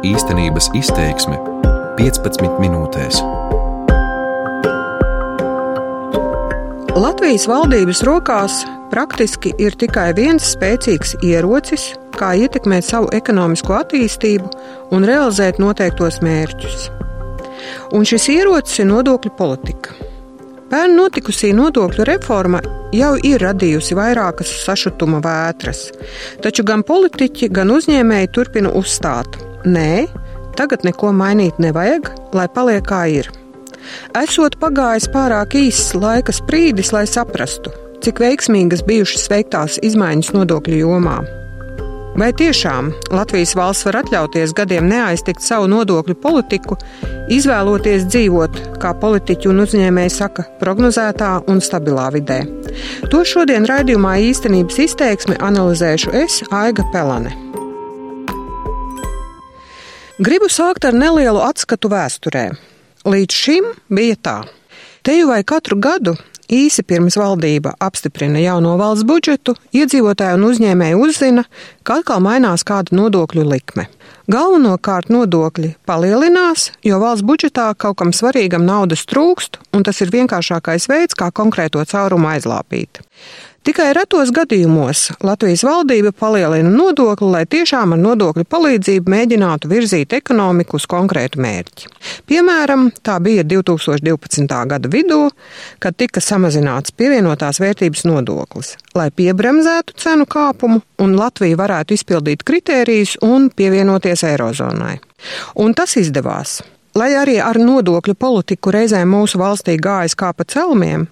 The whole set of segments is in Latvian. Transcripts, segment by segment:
Īstenības izteiksme 15 minūtēs. Latvijas valdības rokās praktiski ir tikai viens spēcīgs ierocis, kā ietekmēt savu ekonomisko attīstību un realizēt noteiktos mērķus. Un šis ierocis ir nodokļu politika. Pērn notikusī nodokļu reforma jau ir radījusi vairākas sašutuma vētras, taču gan politiķi, gan uzņēmēji turpina uzstāt: nē, tagad neko mainīt nevajag, lai paliek kā ir. Esot pagājis pārāk īss laika sprīdis, lai saprastu, cik veiksmīgas bijušas veiktās izmaiņas nodokļu jomā. Vai tiešām Latvijas valsts var atļauties gadiem neaiztikt savu nodokļu politiku, izvēloties dzīvot, kā politiķi un uzņēmēji saka, prognozētā un stabilā vidē? To šodien raidījumā īstenības izteiksmi analizēšu es, Aiga Pelane. Gribu sākt ar nelielu atskatu vēsturē. Līdz šim bija tā. Te jau vai katru gadu Īsi pirms valdība apstiprina jauno valsts budžetu, iedzīvotāji un uzņēmēji uzzina, ka atkal mainās kāda nodokļu likme. Galvenokārt nodokļi palielinās, jo valsts budžetā kaut kam svarīgam naudas trūkst, un tas ir vienkāršākais veids, kā konkrēto caurumu aizlāpīt. Tikai retos gadījumos Latvijas valdība palielina nodokli, lai tiešām ar nodokļu palīdzību mēģinātu virzīt ekonomiku uz konkrētu mērķi. Piemēram, tā bija 2012. gada vidū, kad tika samazināts pievienotās vērtības nodoklis, lai piebremzētu cenu kāpumu un Latvija varētu izpildīt kritērijus un pievienoties Eirozonai. Un tas izdevās. Lai arī ar nodokļu politiku reizēm mūsu valstī gājas kā pa celmiem,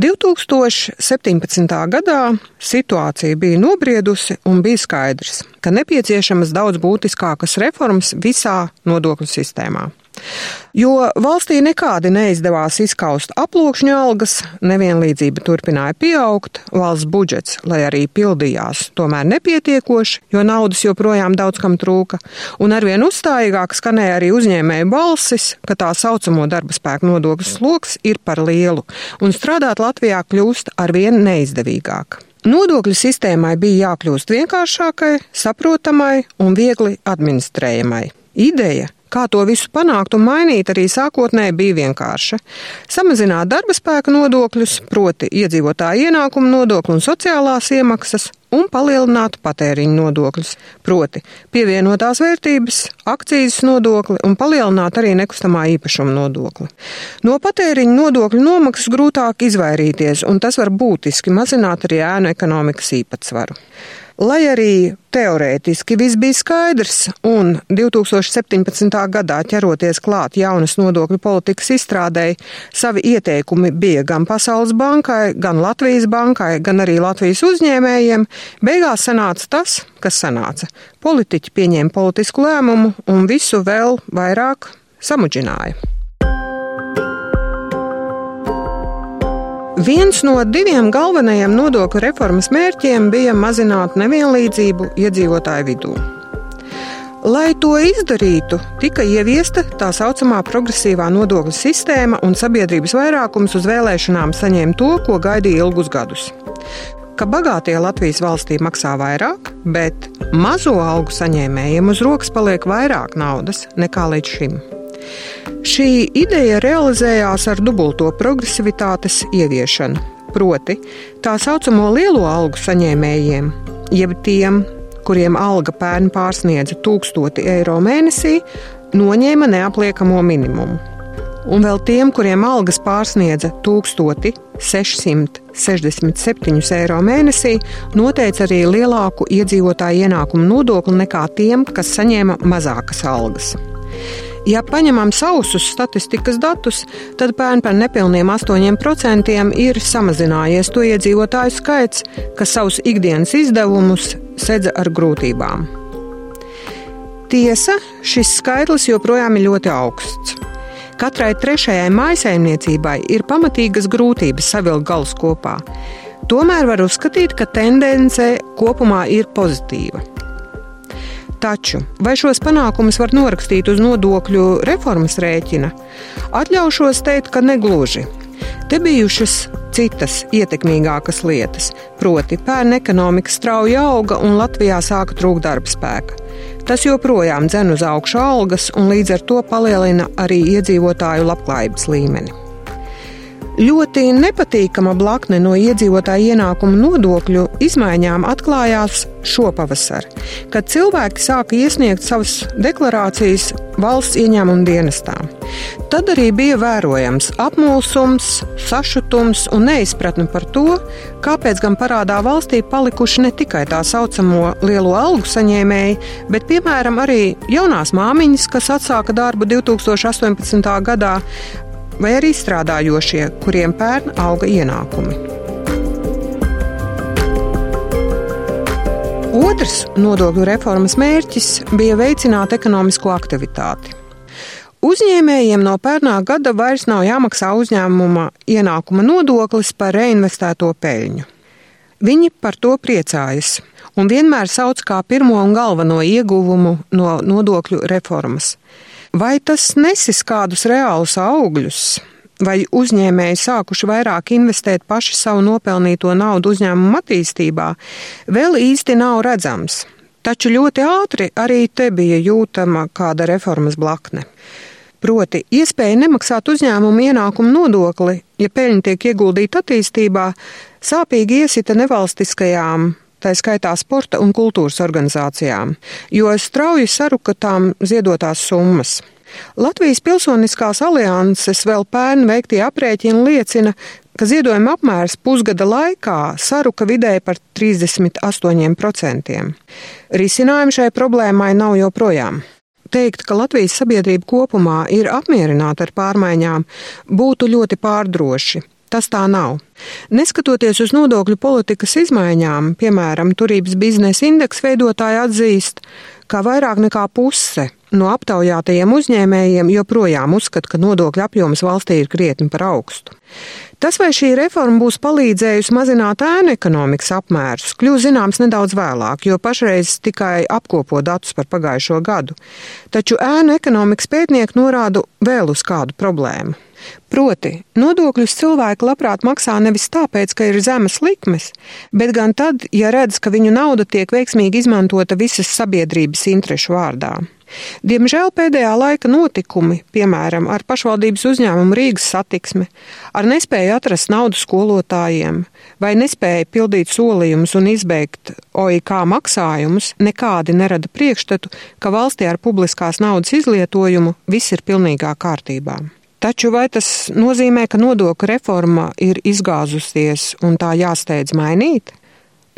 2017. gadā situācija bija nobriedusi un bija skaidrs, ka nepieciešamas daudz būtiskākas reformas visā nodokļu sistēmā. Jo valstī nekādi neizdevās izskaust aploksņu algas, nevienlīdzība turpināja pieaugt, valsts budžets, lai arī pildījās, tomēr nepietiekoši, jo naudas joprojām daudz kam trūka, un arvien uzstājīgāk skanēja arī uzņēmēju balsis, ka tā saucamo darba spēku nodokļu sloks ir par lielu, un strādāt Latvijā kļūst arvien neizdevīgāk. Nodokļu sistēmai bija jākļūst vienkāršākai, saprotamai un viegli administrējamai. Ideja Kā to visu panākt un mainīt, arī sākotnēji bija vienkārša. Samazināt darba spēka nodokļus, proti iedzīvotāju ienākumu nodokli un sociālās iemaksas, un palielināt patēriņu nodokļus, proti pievienotās vērtības, akcijas nodokli un palielināt arī nekustamā īpašuma nodokli. No patēriņu nodokļu nomaksas grūtāk izvairīties, un tas var būtiski mazināt arī ēnu ekonomikas īpatsvaru. Lai arī teorētiski viss bija skaidrs, un 2017. gadā ķeroties klāt jaunas nodokļu politikas izstrādēji, savi ieteikumi bija gan Pasaules bankai, gan Latvijas bankai, gan arī Latvijas uzņēmējiem, beigās sanāca tas, kas sanāca. Politiķi pieņēma politisku lēmumu un visu vēl vairāk samudžināja. Viens no diviem galvenajiem nodokļu reformas mērķiem bija mazināt nevienlīdzību iedzīvotāju vidū. Lai to izdarītu, tika ieviesta tā saucamā progresīvā nodokļu sistēma, un sabiedrības vairākums uz vēlēšanām saņēma to, ko gaidīja ilgus gadus. Ka bagātie Latvijas valstī maksā vairāk, bet mazo algu saņēmējiem uz rokas paliek vairāk naudas nekā līdz šim. Šī ideja realizējās ar dubulto progresivitātes ieviešanu, proti, tā saucamo lielo algu saņēmējiem, jeb tiem, kuriem alga pērn pārsniedza 1000 eiro mēnesī, noņēma neapliekamo minimumu. Un vēl tiem, kuriem algas pārsniedza 1667 eiro mēnesī, noteica arī lielāku iedzīvotāju ienākumu nodokli nekā tiem, kas saņēma mazākas algas. Ja paņemam sausus statistikas datus, tad pērn par nepilniem 8% ir samazinājies to iedzīvotāju skaits, kas savus ikdienas izdevumus sedza ar grūtībām. Tiesa, šis skaitlis joprojām ir ļoti augsts. Katrai trešajai maisaimniecībai ir pamatīgas grūtības savilkt galus kopā. Tomēr var uzskatīt, ka tendence kopumā ir pozitīva. Taču vai šos panākumus var norakstīt uz nodokļu reformas rēķina? Atļaušos teikt, ka negluži. Te bijušas citas ietekmīgākas lietas, proti, pērn ekonomika strauji auga un Latvijā sāka trūkt darba spēka. Tas joprojām dzen uz augšu algas un līdz ar to palielina arī iedzīvotāju labklājības līmeni. Ļoti nepatīkama blakne no iedzīvotāju ienākumu nodokļu izmaiņām atklājās šopavasar, kad cilvēki sāka iesniegt savas deklarācijas valsts ieņēmuma dienestā. Tad arī bija vērojams apmulsums, sašutums un neizpratne par to, kāpēc gan parādā valstī palikuši ne tikai tā saucamo lielo algu saņēmēji, bet piemēram arī jaunās māmiņas, kas atsāka darbu 2018. gadā, vai arī strādājošie, kuriem pērn auga ienākumi. Otrs nodokļu reformas mērķis bija veicināt ekonomisko aktivitāti. Uzņēmējiem no pērnā gada vairs nav jāmaksā uzņēmuma ienākuma nodoklis par reinvestēto peļņu. Viņi par to priecājas un vienmēr sauc kā pirmo un galveno ieguvumu no nodokļu reformas. Vai tas nesis kādus reālus augļus? Vai uzņēmēji sākuši vairāk investēt paši savu nopelnīto naudu uzņēmuma attīstībā, vēl īsti nav redzams. Taču ļoti ātri arī te bija jūtama kāda reformas blakne. Proti, iespēja nemaksāt uzņēmumu ienākumu nodokli, ja peļņa tiek ieguldīta attīstībā, sāpīgi iesita nevalstiskajām tā skaitā sporta un kultūras organizācijām, jo strauji saruka tām ziedotās summas. Latvijas Pilsoniskās alianses vēl pērn veiktie aprēķini liecina, ka ziedojuma apmērs pusgada laikā saruka vidēji par 38%. Risinājumi šai problēmai nav joprojām. Teikt, ka Latvijas sabiedrība kopumā ir apmierināta ar pārmaiņām, būtu ļoti pārdroši. Tas tā nav. Neskatoties uz nodokļu politikas izmaiņām, piemēram, turības biznesa indeksa veidotāji atzīst, ka vairāk nekā puse no aptaujātajiem uzņēmējiem joprojām uzskata, ka nodokļu apjoms valstī ir krietni par augstu. Tas, vai šī reforma būs palīdzējusi mazināt ēnu ekonomikas apmērus, kļūs zināms nedaudz vēlāk, jo pašreiz tikai apkopo datus par pagājušo gadu. Taču ēnu ekonomikas pētnieki norāda vēl uz kādu problēmu. Proti, nodokļus cilvēki labprāt maksā nevis tāpēc, ka ir zemes likmes, bet gan tad, ja redz, ka viņu nauda tiek veiksmīgi izmantota visas sabiedrības interešu vārdā. Diemžēl pēdējā laika notikumi, piemēram, ar pašvaldības uzņēmumu Rīgas satiksmi, ar nespēju atrast naudu skolotājiem vai nespēju pildīt solījumus un izbeigt OIK maksājumus, nekādi nerada priekšstatu, ka valstī ar publiskās naudas izlietojumu viss ir pilnīgā kārtībā. Taču vai tas nozīmē, ka nodokļu reforma ir izgāzusies un tā jāsteidz mainīt?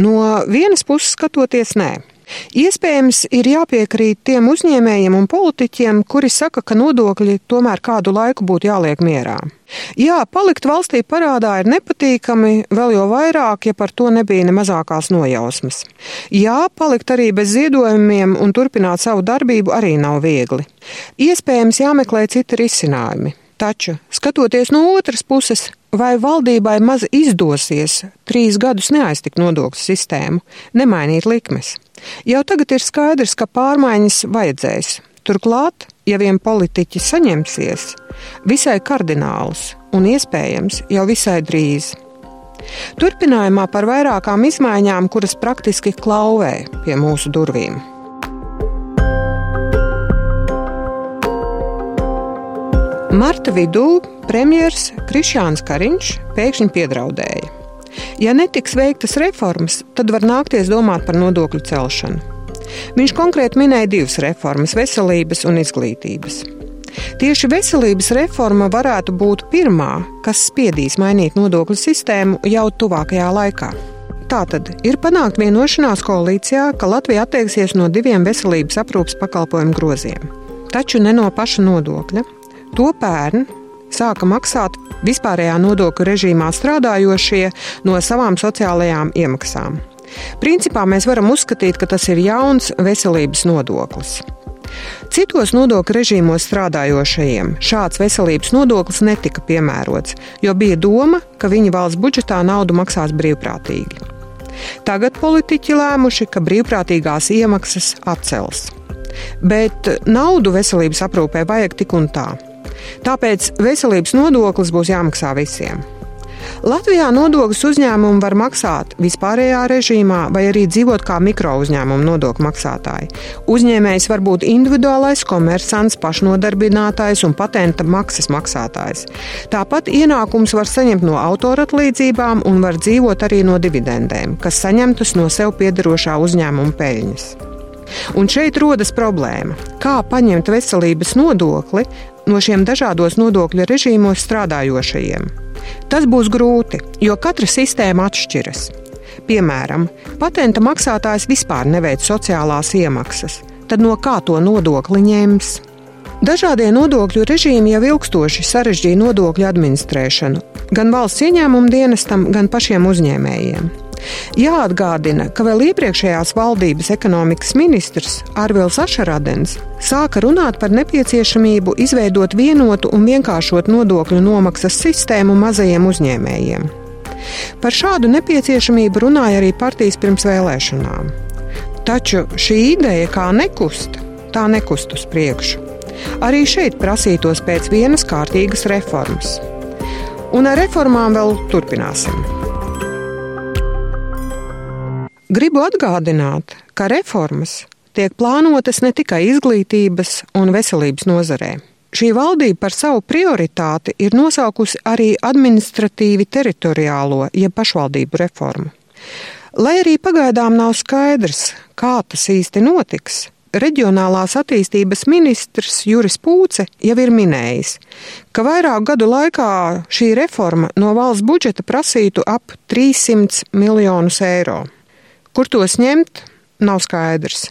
No vienas puses skatoties, nē. Iespējams, ir jāpiekrīt tiem uzņēmējiem un politiķiem, kuri saka, ka nodokļi tomēr kādu laiku būtu jāliek mierā. Jā, palikt valstī parādā ir nepatīkami, vēl jo vairāk, ja par to nebija ne mazākās nojausmas. Jā, palikt arī bez ziedojumiem un turpināt savu darbību arī nav viegli. Iespējams, jāmeklē citi risinājumi. Taču, skatoties no otras puses, vai valdībai maz izdosies trīs gadus neaiztikt nodokļu sistēmu, nemainīt likmes? Jau tagad ir skaidrs, ka pārmaiņas vajadzēs. Turklāt, ja vien politiķi saņemsies, visai kardināls un iespējams jau visai drīz. Turpinājumā par vairākām izmaiņām, kuras praktiski klauvē pie mūsu durvīm. Marta vidū premjerministrs Krišjāns Kariņš pēkšņi piedraudēja. Ja netiks veiktas reformas, tad var nākties domāt par nodokļu celšanu. Viņš konkrēti minēja divas reformas - veselības un izglītības. Tieši veselības reforma varētu būt pirmā, kas spiedīs mainīt nodokļu sistēmu jau tuvākajā laikā. Tātad ir panākt vienošanās koalīcijā, ka Latvija atteiksies no diviem veselības aprūpas pakalpojumu groziem, taču ne no paša nodokļa. To pērn sāka maksāt vispārējā nodokļu režīmā strādājošie no savām sociālajām iemaksām. Principā mēs varam uzskatīt, ka tas ir jauns veselības nodoklis. Citos nodokļu režīmos strādājošajiem šāds veselības nodoklis netika piemērots, jo bija doma, ka viņi valsts budžetā naudu maksās brīvprātīgi. Tagad politiķi lēmuši, ka brīvprātīgās iemaksas atcels. Bet naudu veselības aprūpē vajag tik un tā. Tāpēc veselības nodoklis būs jāmaksā visiem. Latvijā nodokļus uzņēmumi var maksāt vispārējā režīmā vai arī dzīvot kā mikro uzņēmumu nodokļu maksātāji. Uzņēmējs var būt individuālais komersants, pašnodarbinātājs un patenta maksas maksātājs. Tāpat ienākums var saņemt no autoratlīdzībām un var dzīvot arī no dividendēm, kas saņemtas no sev piederošā uzņēmuma peļņas. Un šeit rodas problēma, kā paņemt veselības nodokli no šiem dažādos nodokļu režīmos strādājošajiem. Tas būs grūti, jo katra sistēma atšķiras. Piemēram, patenta maksātājs vispār neveic sociālās iemaksas, tad no kā to nodokli ņems? Dažādie nodokļu režīmi jau ilgstoši sarežģīja nodokļu administrēšanu gan valsts ieņēmumu dienestam, gan pašiem uzņēmējiem. Jāatgādina, ka vēl iepriekšējās valdības ekonomikas ministrs Arvils Ašaradens sāka runāt par nepieciešamību izveidot vienotu un vienkāršotu nodokļu nomaksas sistēmu mazajiem uzņēmējiem. Par šādu nepieciešamību runāja arī partijas pirms vēlēšanām. Taču šī ideja kā nekust, tā nekust uz priekšu. Arī šeit prasītos pēc vienas kārtīgas reformas. Un ar reformām vēl turpināsim. Gribu atgādināt, ka reformas tiek plānotas ne tikai izglītības un veselības nozarē. Šī valdība par savu prioritāti ir nosaukusi arī administratīvi teritoriālo, jeb pašvaldību reformu. Lai arī pagaidām nav skaidrs, kā tas īsti notiks, reģionālās attīstības ministrs Juris Pūce jau ir minējis, ka vairāku gadu laikā šī reforma no valsts budžeta prasītu ap 300 miljonus eiro. Kur tos ņemt, nav skaidrs.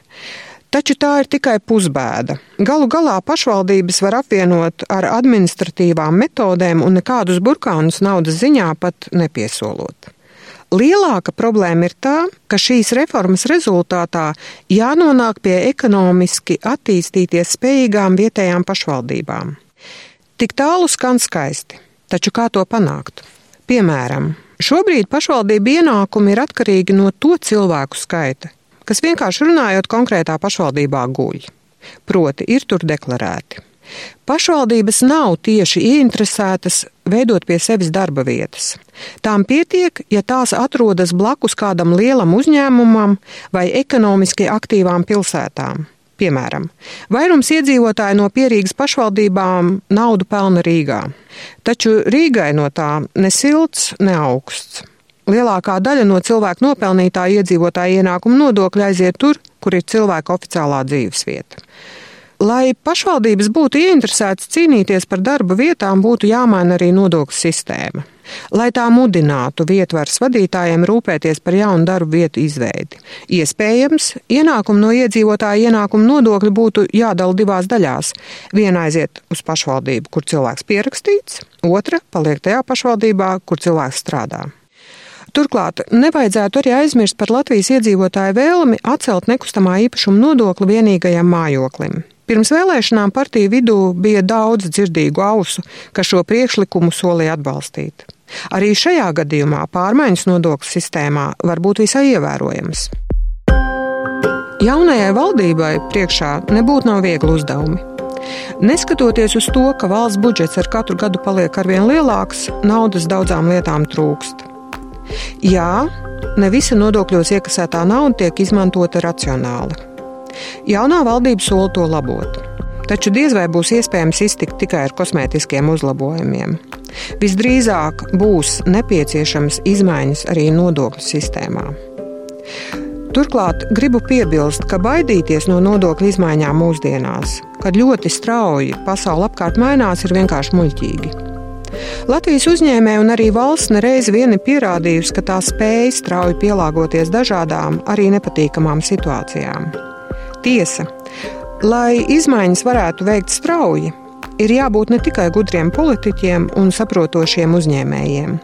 Taču tā ir tikai pusbēda. Galu galā pašvaldības var apvienot ar administratīvām metodēm un nekādus burkānus naudas ziņā pat nepiesolot. Lielāka problēma ir tā, ka šīs reformas rezultātā jānonāk pie ekonomiski attīstīties spējīgām vietējām pašvaldībām. Tik tālu skan skaisti, taču kā to panākt? Piemēram, Šobrīd pašvaldību ienākumi ir atkarīgi no to cilvēku skaita, kas vienkārši runājot konkrētā pašvaldībā guļ. Proti, ir tur deklarēti. Pašvaldības nav tieši ieinteresētas veidot pie sevis darba vietas. Tām pietiek, ja tās atrodas blakus kādam lielam uzņēmumam vai ekonomiski aktīvām pilsētām. Piemēram, vairums iedzīvotāji no pierīgas pašvaldībām naudu pelna Rīgā, taču Rīgai no tā ne silts, ne augsts. Lielākā daļa no cilvēku nopelnītā iedzīvotāja ienākuma nodokļa aiziet tur, kur ir cilvēka oficiālā dzīvesvieta. Lai pašvaldības būtu ieinteresētas cīnīties par darba vietām, būtu jāmaina arī nodokļu sistēma lai tā mudinātu vietvaras vadītājiem rūpēties par jaunu darbu vietu izveidi. Iespējams, ienākumu no iedzīvotāja ienākuma nodokļa būtu jādala divās daļās. Viena aiziet uz pašvaldību, kur cilvēks pierakstīts, otra paliek tajā pašvaldībā, kur cilvēks strādā. Turklāt nevajadzētu arī aizmirst par Latvijas iedzīvotāju vēlmi atcelt nekustamā īpašuma nodokli vienīgajam mājoklim. Pirms vēlēšanām partiju vidū bija daudz dzirdīgu ausu, kas šo priekšlikumu solīja atbalstīt. Arī šajā gadījumā pārmaiņas nodokļu sistēmā var būt visai ievērojamas. Jaunajai valdībai priekšā nebūtu nav viegli uzdevumi. Neskatoties uz to, ka valsts budžets ar katru gadu paliek arvien lielāks, naudas daudzām lietām trūkst. Jā, ne visa nodokļos iekasētā nauda tiek izmantota racionāli. Jaunā valdība sola to labot, taču diez vai būs iespējams iztikt tikai ar kosmētiskiem uzlabojumiem. Visdrīzāk būs nepieciešams izmaiņas arī nodokļu sistēmā. Turklāt gribu piebilst, ka baidīties no nodokļu izmaiņām mūsdienās, kad ļoti strauji pasaule apkārt mainās, ir vienkārši muļķīgi. Latvijas uzņēmēji un arī valsts nereiz vien ir pierādījusi, ka tā spēj strauji pielāgoties dažādām, arī nepatīkamām situācijām. Tiesa, lai izmaiņas varētu veikt strauji, ir jābūt ne tikai gudriem politiķiem un saprotošiem uzņēmējiem,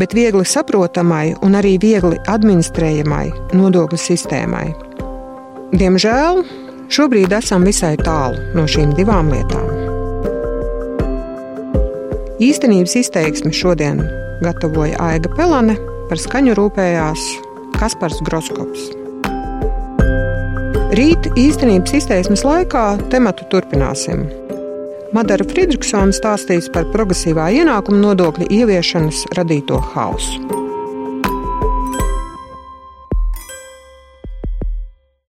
bet viegli saprotamai un arī viegli administrējamai nodokļu sistēmai. Diemžēl šobrīd esam visai tālu no šīm divām lietām. Īstenības izteiksmi šodien gatavoja Aiga Pelane, par skaņu rūpējās Kaspars Groskops. Rīt īstenības izteiksmes laikā tematu turpināsim. Madara Friedrichsona stāstīs par progresīvā ienākuma nodokļa ieviešanas radīto hausu.